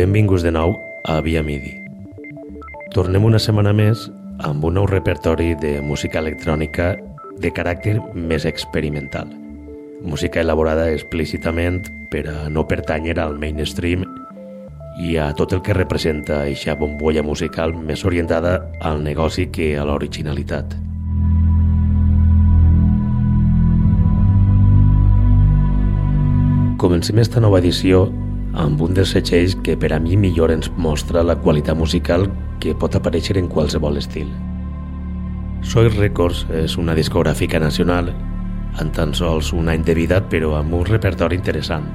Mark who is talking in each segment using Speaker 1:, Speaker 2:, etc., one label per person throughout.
Speaker 1: Benvinguts de nou a Via Midi. Tornem una setmana més amb un nou repertori de música electrònica de caràcter més experimental. Música elaborada explícitament per a no pertànyer al mainstream i a tot el que representa eixa bombolla musical més orientada al negoci que a l'originalitat. Comencem esta nova edició amb un dels setxells que per a mi millor ens mostra la qualitat musical que pot aparèixer en qualsevol estil. Soy Records és una discogràfica nacional amb tan sols un any de vida però amb un repertori interessant.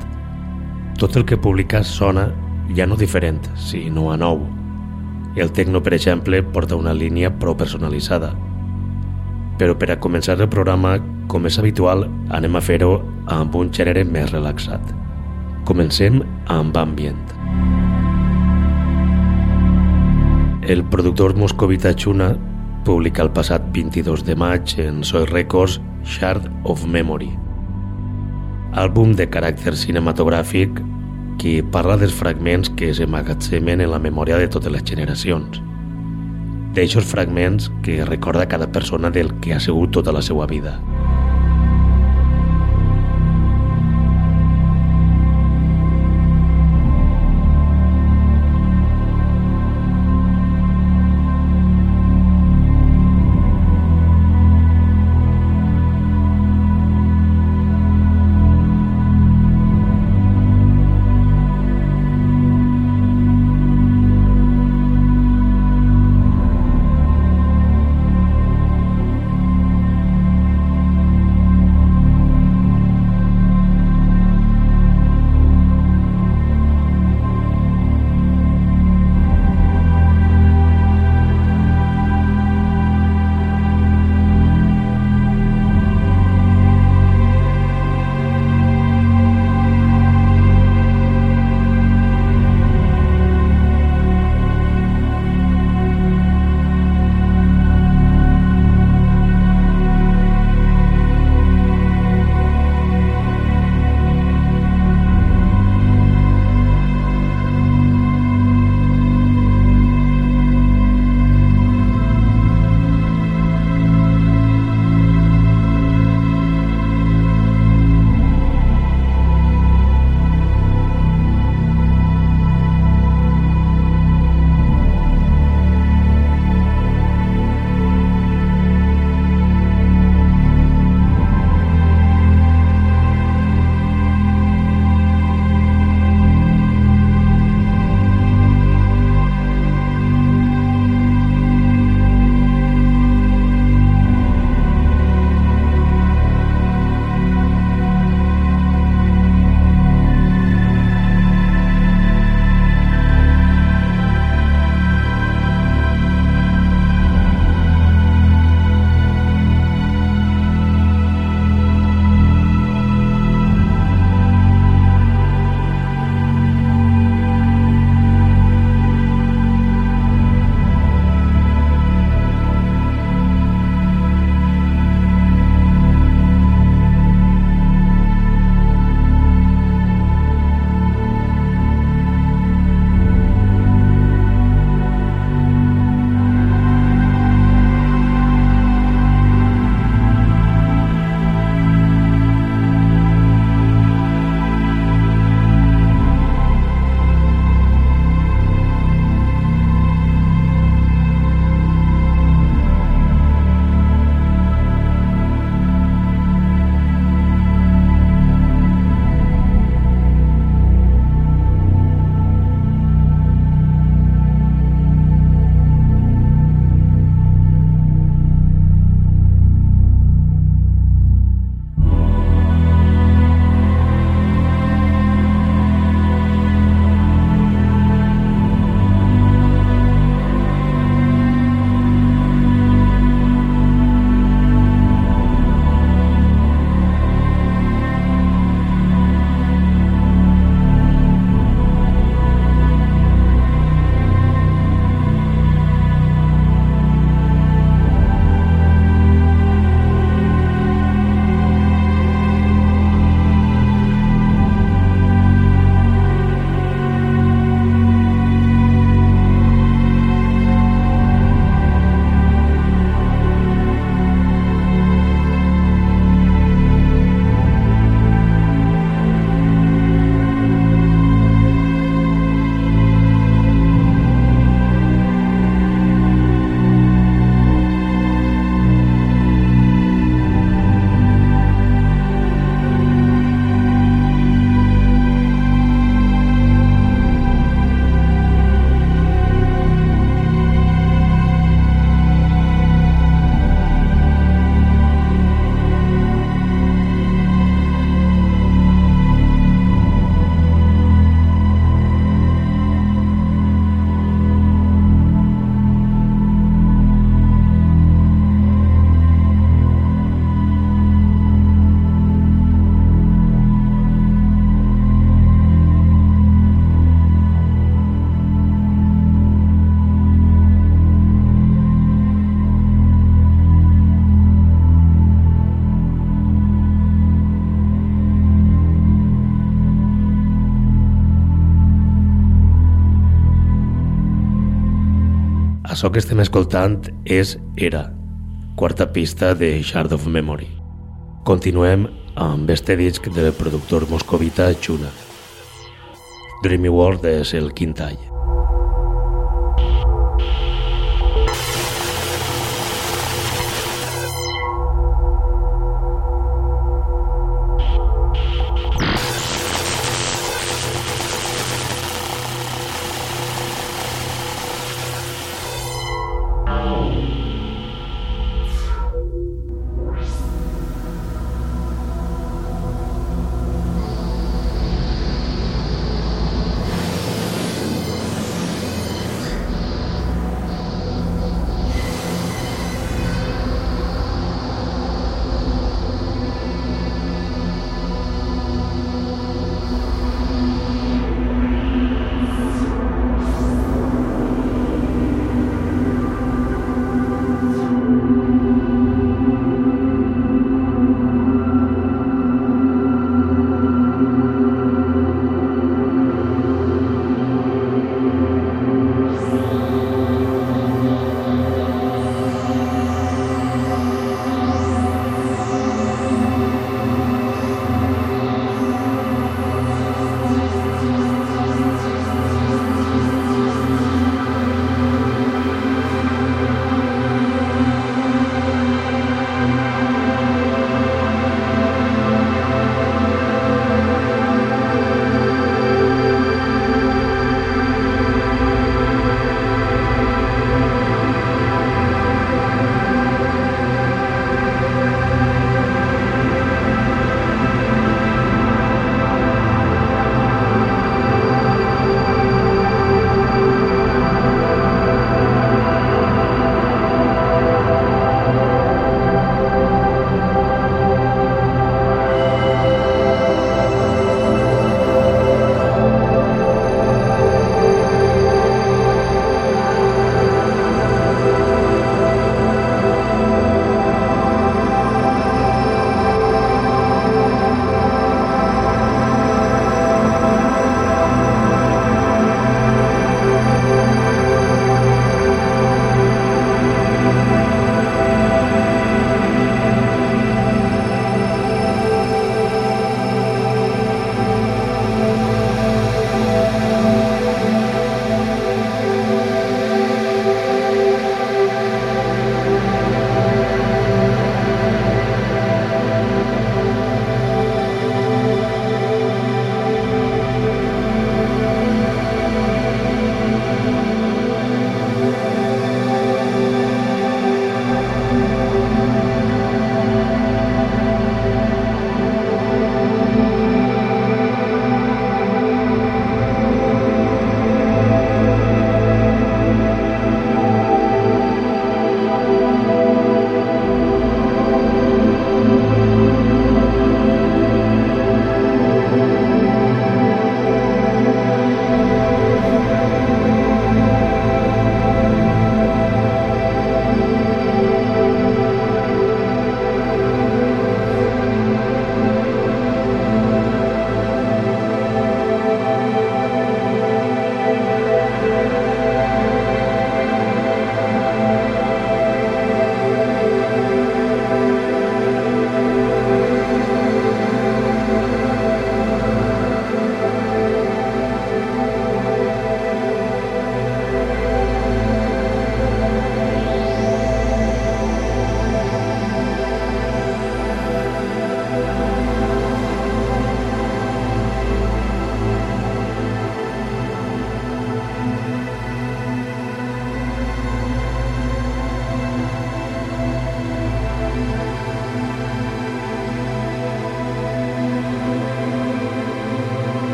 Speaker 1: Tot el que publica sona ja no diferent, sinó a nou. El tecno, per exemple, porta una línia prou personalitzada. Però per a començar el programa, com és habitual, anem a fer-ho amb un gènere més relaxat. Comencem amb Ambient. El productor moscovita Chuna publica el passat 22 de maig en Soy Records Shard of Memory, àlbum de caràcter cinematogràfic que parla dels fragments que s'emagatzemen en la memòria de totes les generacions. D'eixos fragments que recorda cada persona del que ha sigut tota la seva vida. Això que estem escoltant és Era, quarta pista de Shard of Memory. Continuem amb este disc del productor moscovita Chuna. Dreamy World és el quintall.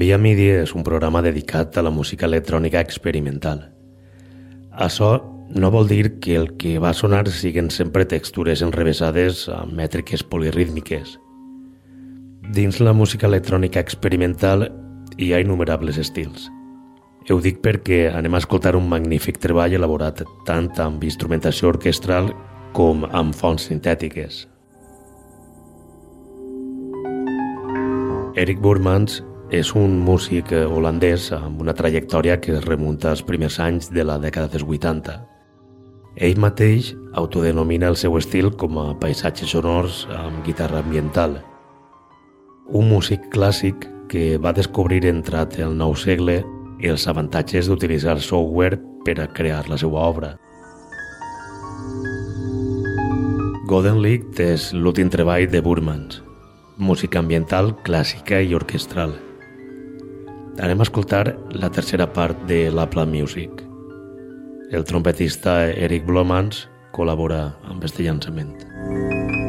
Speaker 1: Via MIDI és un programa dedicat a la música electrònica experimental. Això no vol dir que el que va sonar siguen sempre textures enrevesades amb mètriques polirítmiques. Dins la música electrònica experimental hi ha innumerables estils. Ho dic perquè anem a escoltar un magnífic treball elaborat tant amb instrumentació orquestral com amb fonts sintètiques. Eric Burmans és un músic holandès amb una trajectòria que es remunta als primers anys de la dècada dels 80. Ell mateix autodenomina el seu estil com a paisatges sonors amb guitarra ambiental. Un músic clàssic que va descobrir entrat el nou segle els avantatges d'utilitzar software per a crear la seva obra. Golden League és l'últim treball de Burmans, música ambiental, clàssica i orquestral. Anem a escoltar la tercera part de l'Apple Music. El trompetista Eric Blomans col·labora amb este llançament. Swaps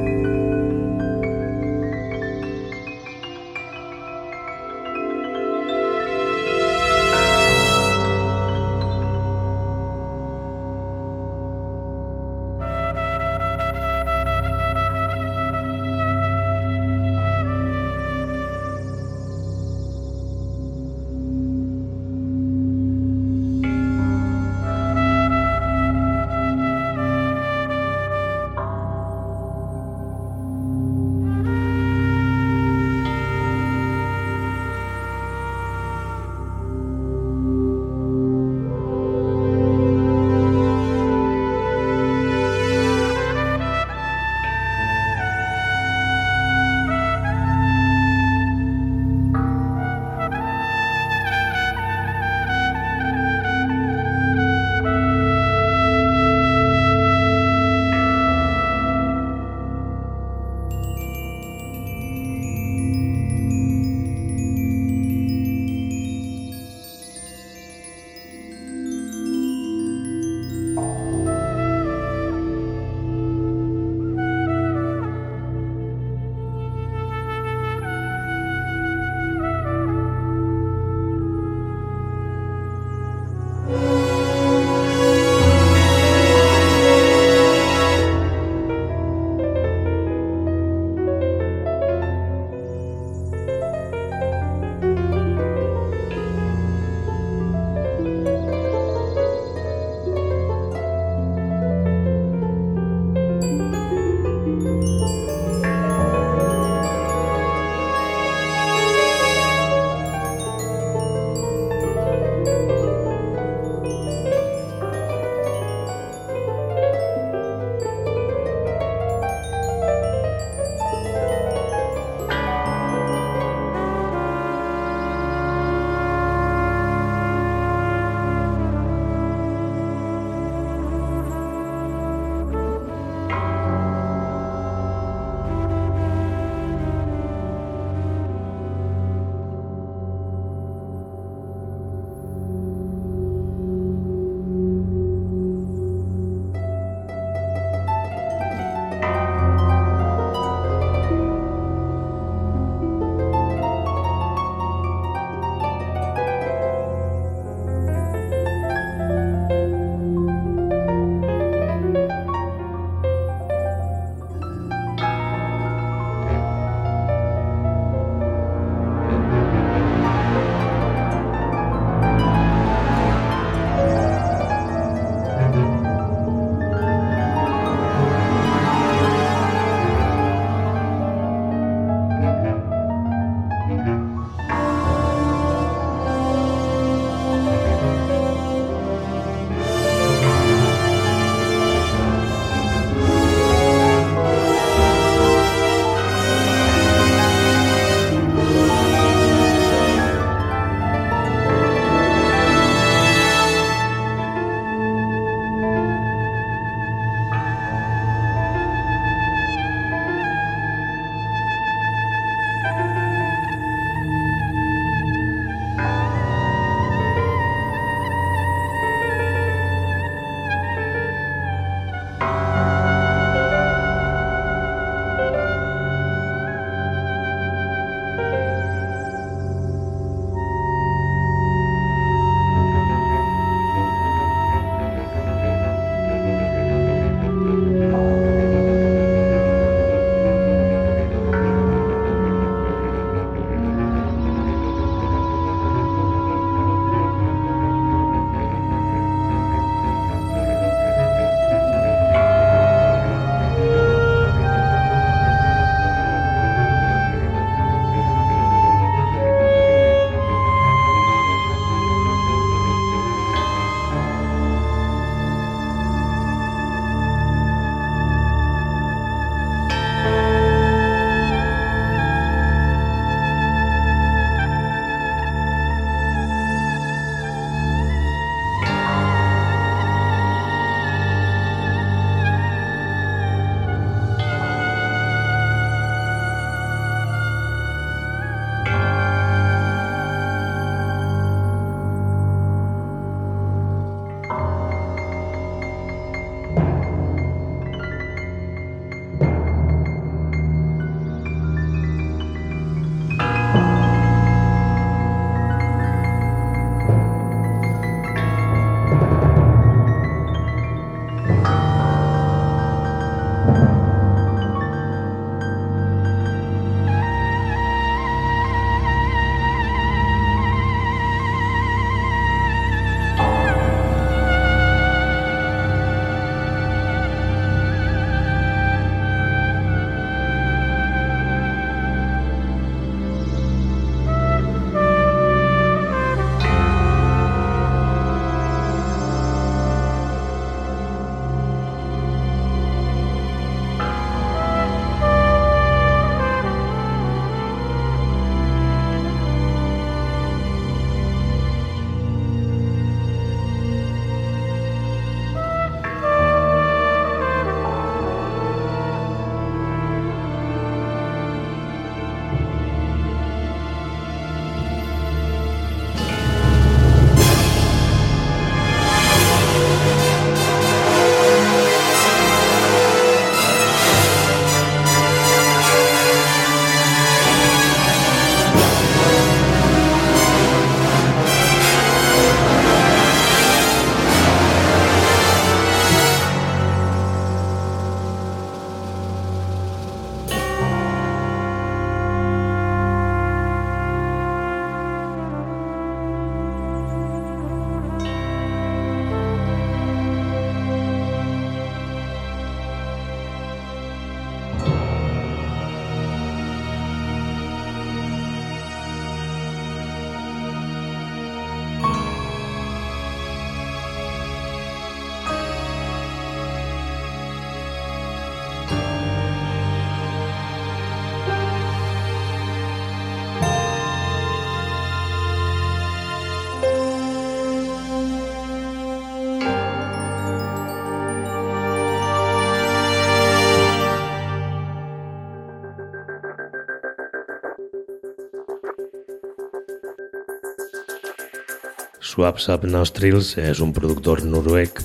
Speaker 1: Up Nostrils és un productor noruec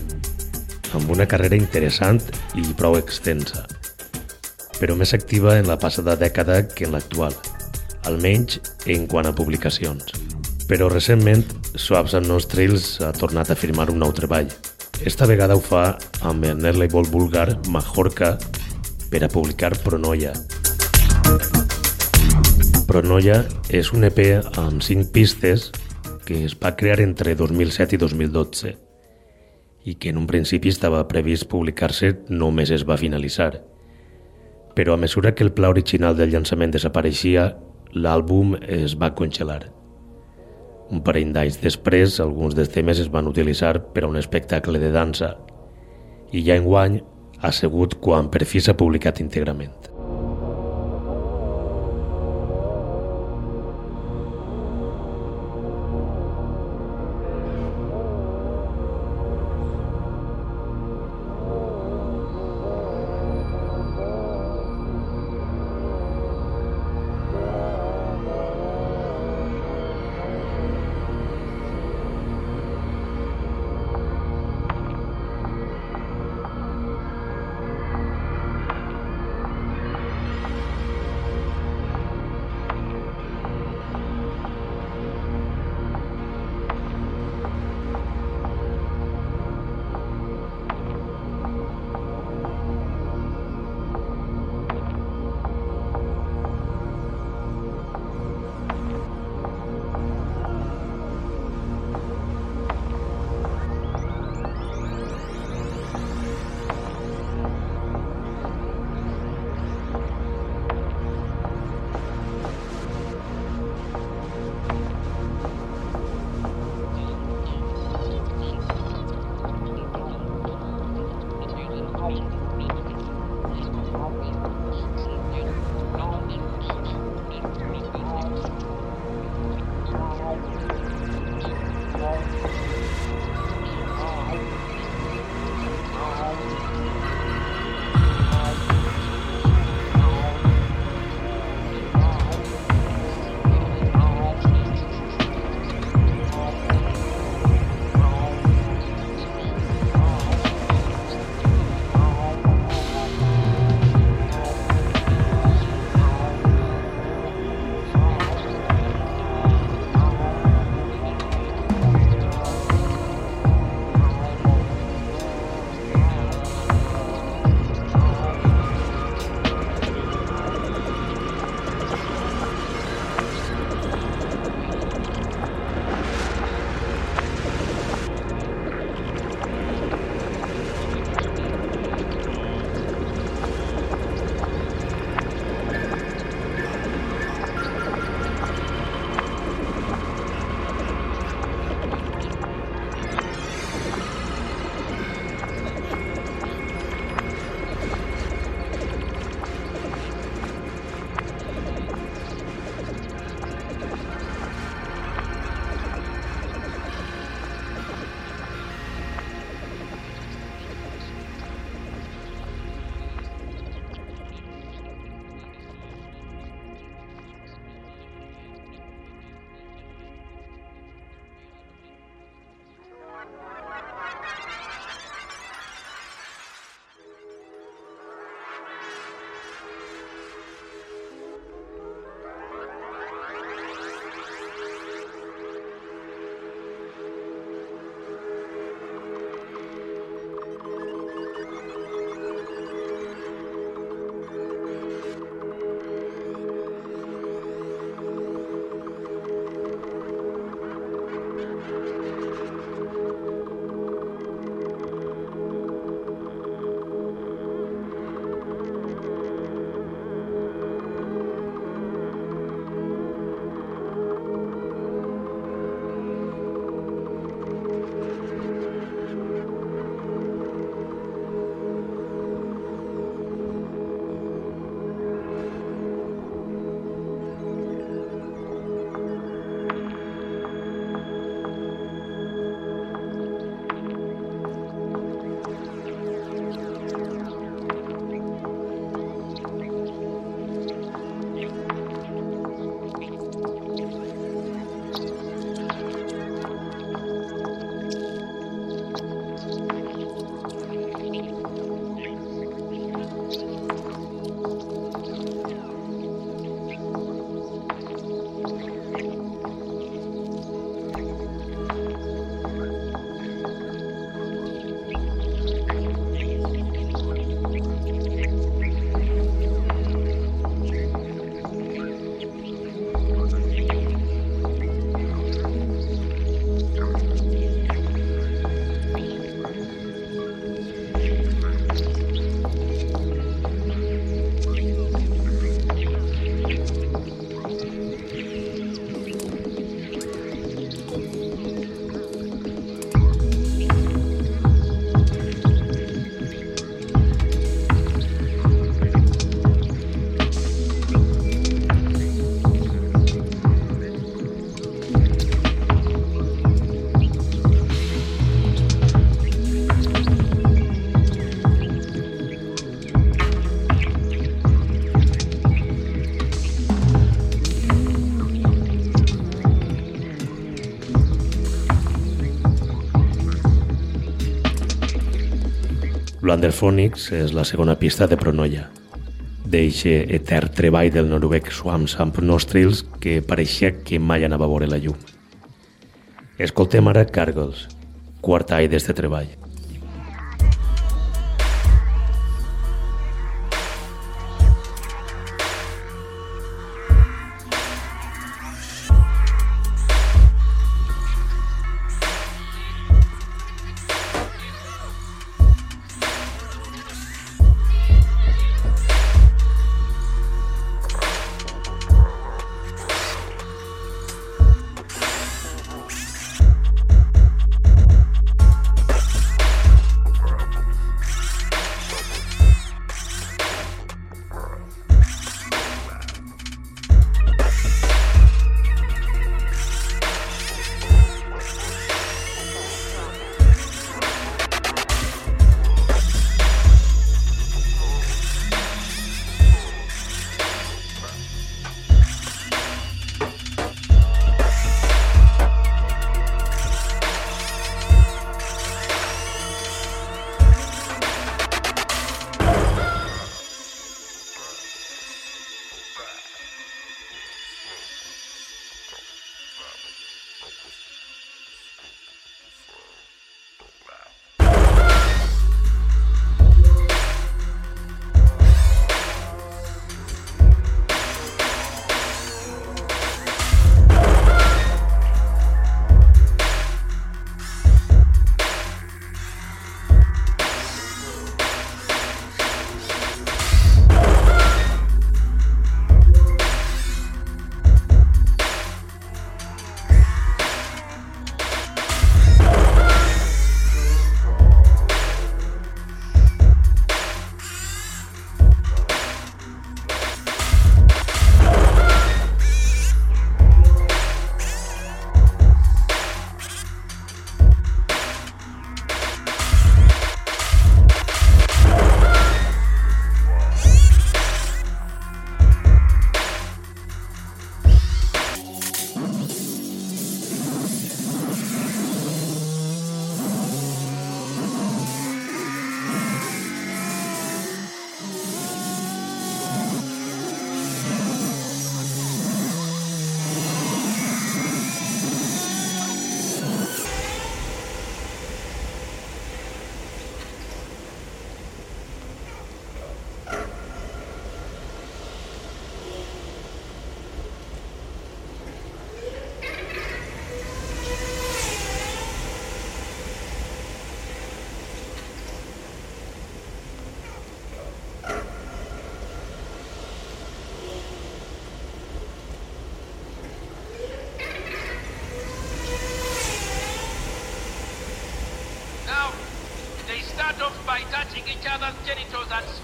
Speaker 1: amb una carrera interessant i prou extensa, però més activa en la passada dècada que en l'actual, almenys en quant a publicacions. Però recentment, Swaps Up Nostrils ha tornat a firmar un nou treball. Esta vegada ho fa amb el net label vulgar Majorca per a publicar Pronoia. Pronoia és un EP amb 5 pistes que es va crear entre 2007 i 2012 i que en un principi estava previst publicar-se només es va finalitzar. Però a mesura que el pla original del llançament desapareixia, l'àlbum es va congelar. Un parell d'anys després, alguns dels temes es van utilitzar per a un espectacle de dansa i ja enguany ha sigut quan per fi s'ha publicat íntegrament. Blanderphonics és la segona pista de Pronoia, d'eixe etern treball del noruec Swamps amb Nostrils que pareixia que mai anava a veure la llum. Escoltem ara Cargos, quart any d'este treball.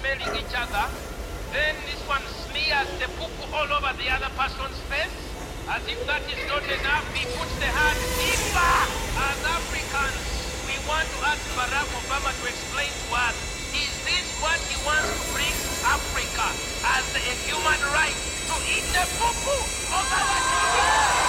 Speaker 2: Smelling each other. Then this one smears the poo all over the other person's face. As if that is not enough, he puts the hand deeper. As Africans, we want to ask Barack Obama to explain to us, is this what he wants to bring Africa as a human right to eat the poo of our children?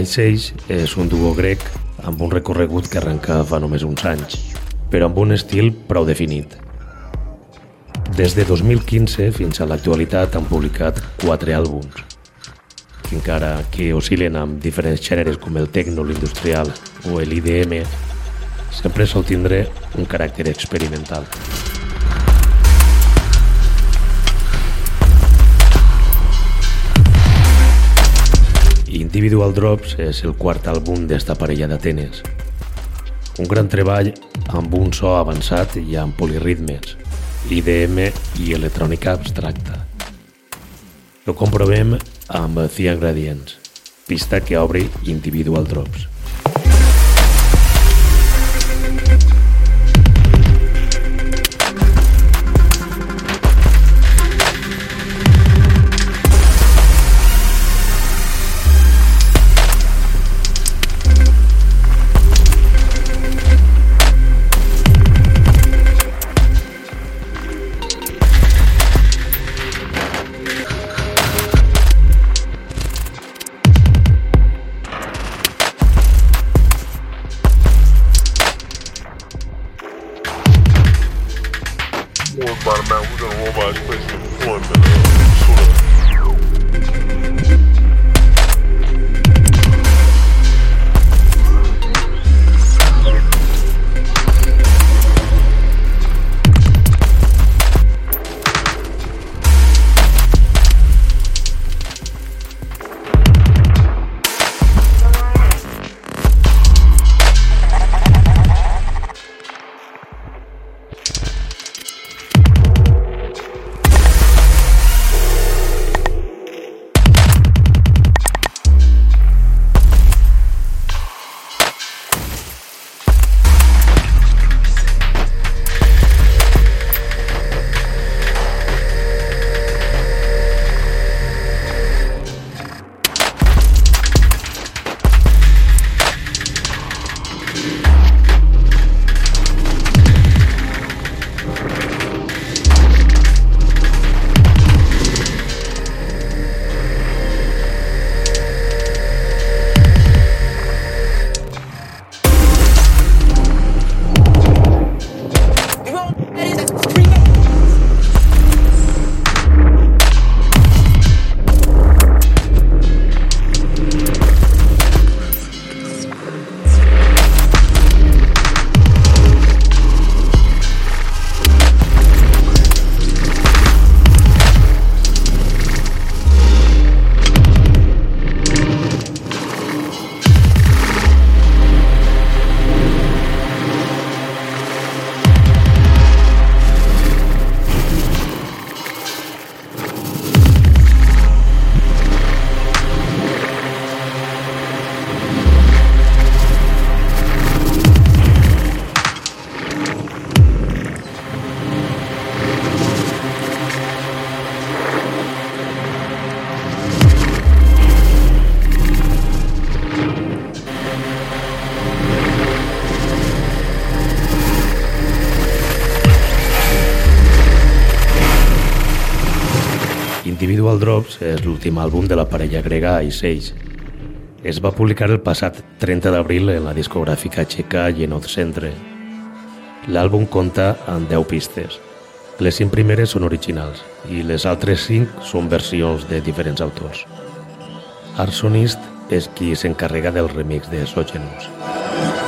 Speaker 1: Ice Age és un duo grec amb un recorregut que arrenca fa només uns anys, però amb un estil prou definit. Des de 2015 fins a l'actualitat han publicat quatre àlbums, encara que oscil·len amb diferents gèneres com el techno, l'industrial o l'IDM, sempre sol tindre un caràcter experimental. Individual Drops és el quart àlbum d'esta parella d'Atenes. Un gran treball amb un so avançat i amb poliritmes, IDM i electrònica abstracta. Ho comprovem amb The Ingredients, pista que obri Individual Drops. Drops és l'últim àlbum de la parella grega Ice. Es va publicar el passat 30 d'abril en la discogràfica txeca Genot Centre. L'àlbum compta amb 10 pistes. Les 5 primeres són originals i les altres 5 són versions de diferents autors. Arsonist és qui s'encarrega del remix de Sogenus. Ara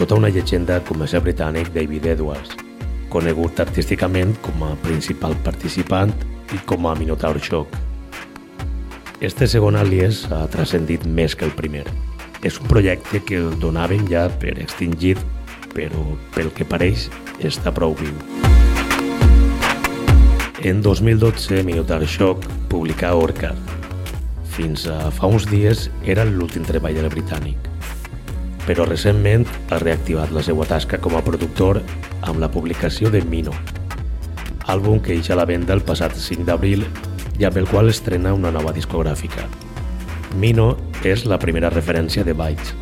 Speaker 1: tota una llegenda com és el britànic David Edwards, conegut artísticament com a principal participant i com a Minotaur Shock. Este segon alias ha transcendit més que el primer. És un projecte que el donaven ja per extingit, però pel que pareix està prou viu. En 2012, Minotaur Shock publicà Orca. Fins a fa uns dies era l'últim treball del britànic. Però recentment ha reactivat la seva tasca com a productor amb la publicació de Mino, àlbum que eixa a la venda el passat 5 d'abril i amb el qual estrena una nova discogràfica. Mino és la primera referència de Bytes,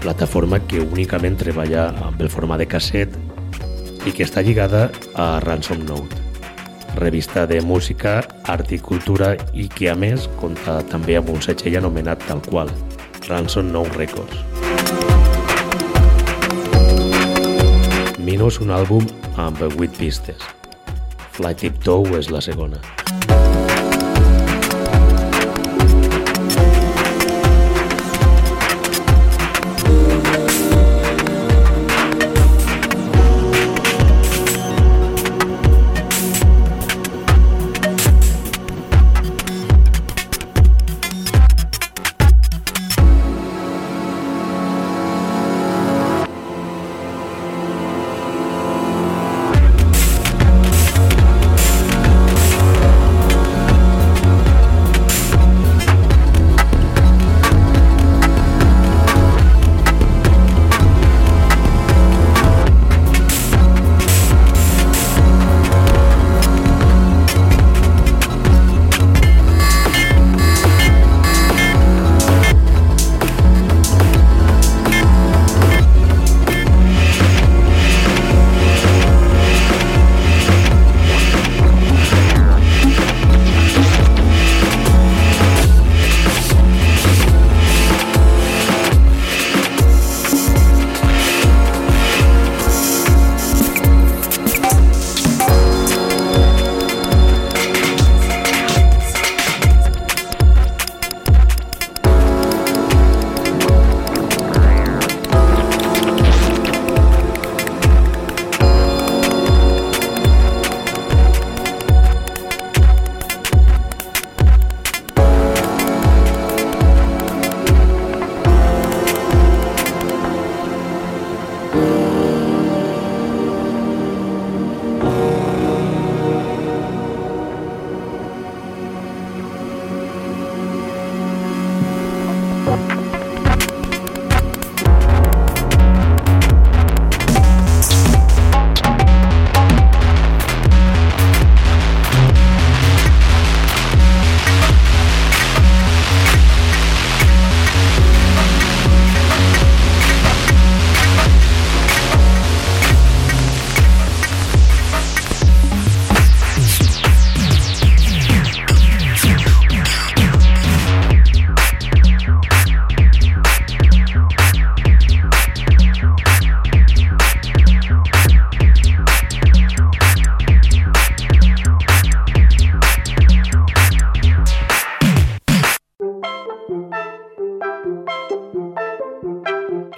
Speaker 1: plataforma que únicament treballa amb el format de casset i que està lligada a Ransom Note revista de música, art i cultura i que a més compta també amb un setxell anomenat tal qual, Ransom No Records. Mino és un àlbum amb 8 pistes. Fly Tiptoe és la segona.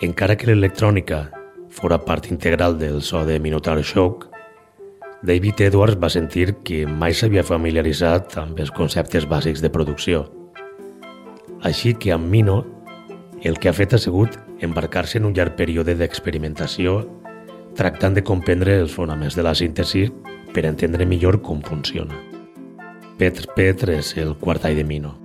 Speaker 1: Encara que l'electrònica fora part integral del so de Minotaur Shock, David Edwards va sentir que mai s'havia familiaritzat amb els conceptes bàsics de producció. Així que amb Mino el que ha fet ha sigut embarcar-se en un llarg període d'experimentació tractant de comprendre els fonaments de la síntesi per entendre millor com funciona. Petr Petr és el quart any de Mino.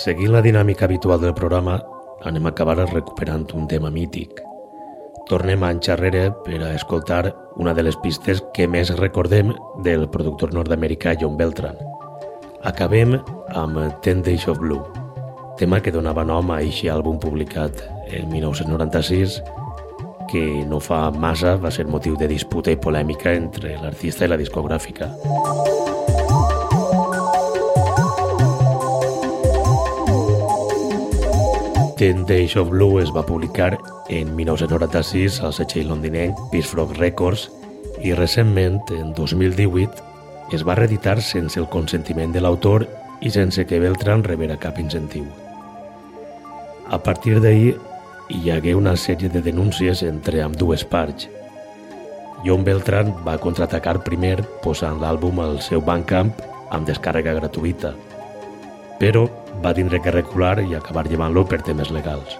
Speaker 1: Seguint la dinàmica habitual del programa, anem a acabar recuperant un tema mític. Tornem anys enrere per a escoltar una de les pistes que més recordem del productor nord-americà John Beltran. Acabem amb Ten Days of Blue, tema que donava nom a aquest àlbum publicat el 1996 que no fa massa va ser motiu de disputa i polèmica entre l'artista i la discogràfica. Ten Days of Blue es va publicar en 1996 al setxell londinenc Frog Records i recentment, en 2018, es va reeditar sense el consentiment de l'autor i sense que Beltran rebera cap incentiu. A partir d'ahir, hi hagué una sèrie de denúncies entre amb dues parts. John Beltran va contraatacar primer posant l'àlbum al seu Bandcamp amb descàrrega gratuïta, però va tindre que recular i acabar llevant-lo per temes legals.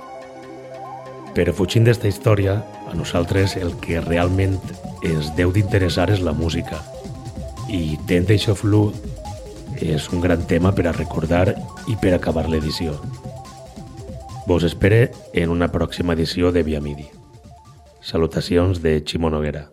Speaker 1: Però fugint d'esta història, a nosaltres el que realment ens deu d'interessar és la música. I Temptation of Blue és un gran tema per a recordar i per acabar l'edició. Vos espere en una pròxima edició de Via Midi. Salutacions de Ximo Noguera.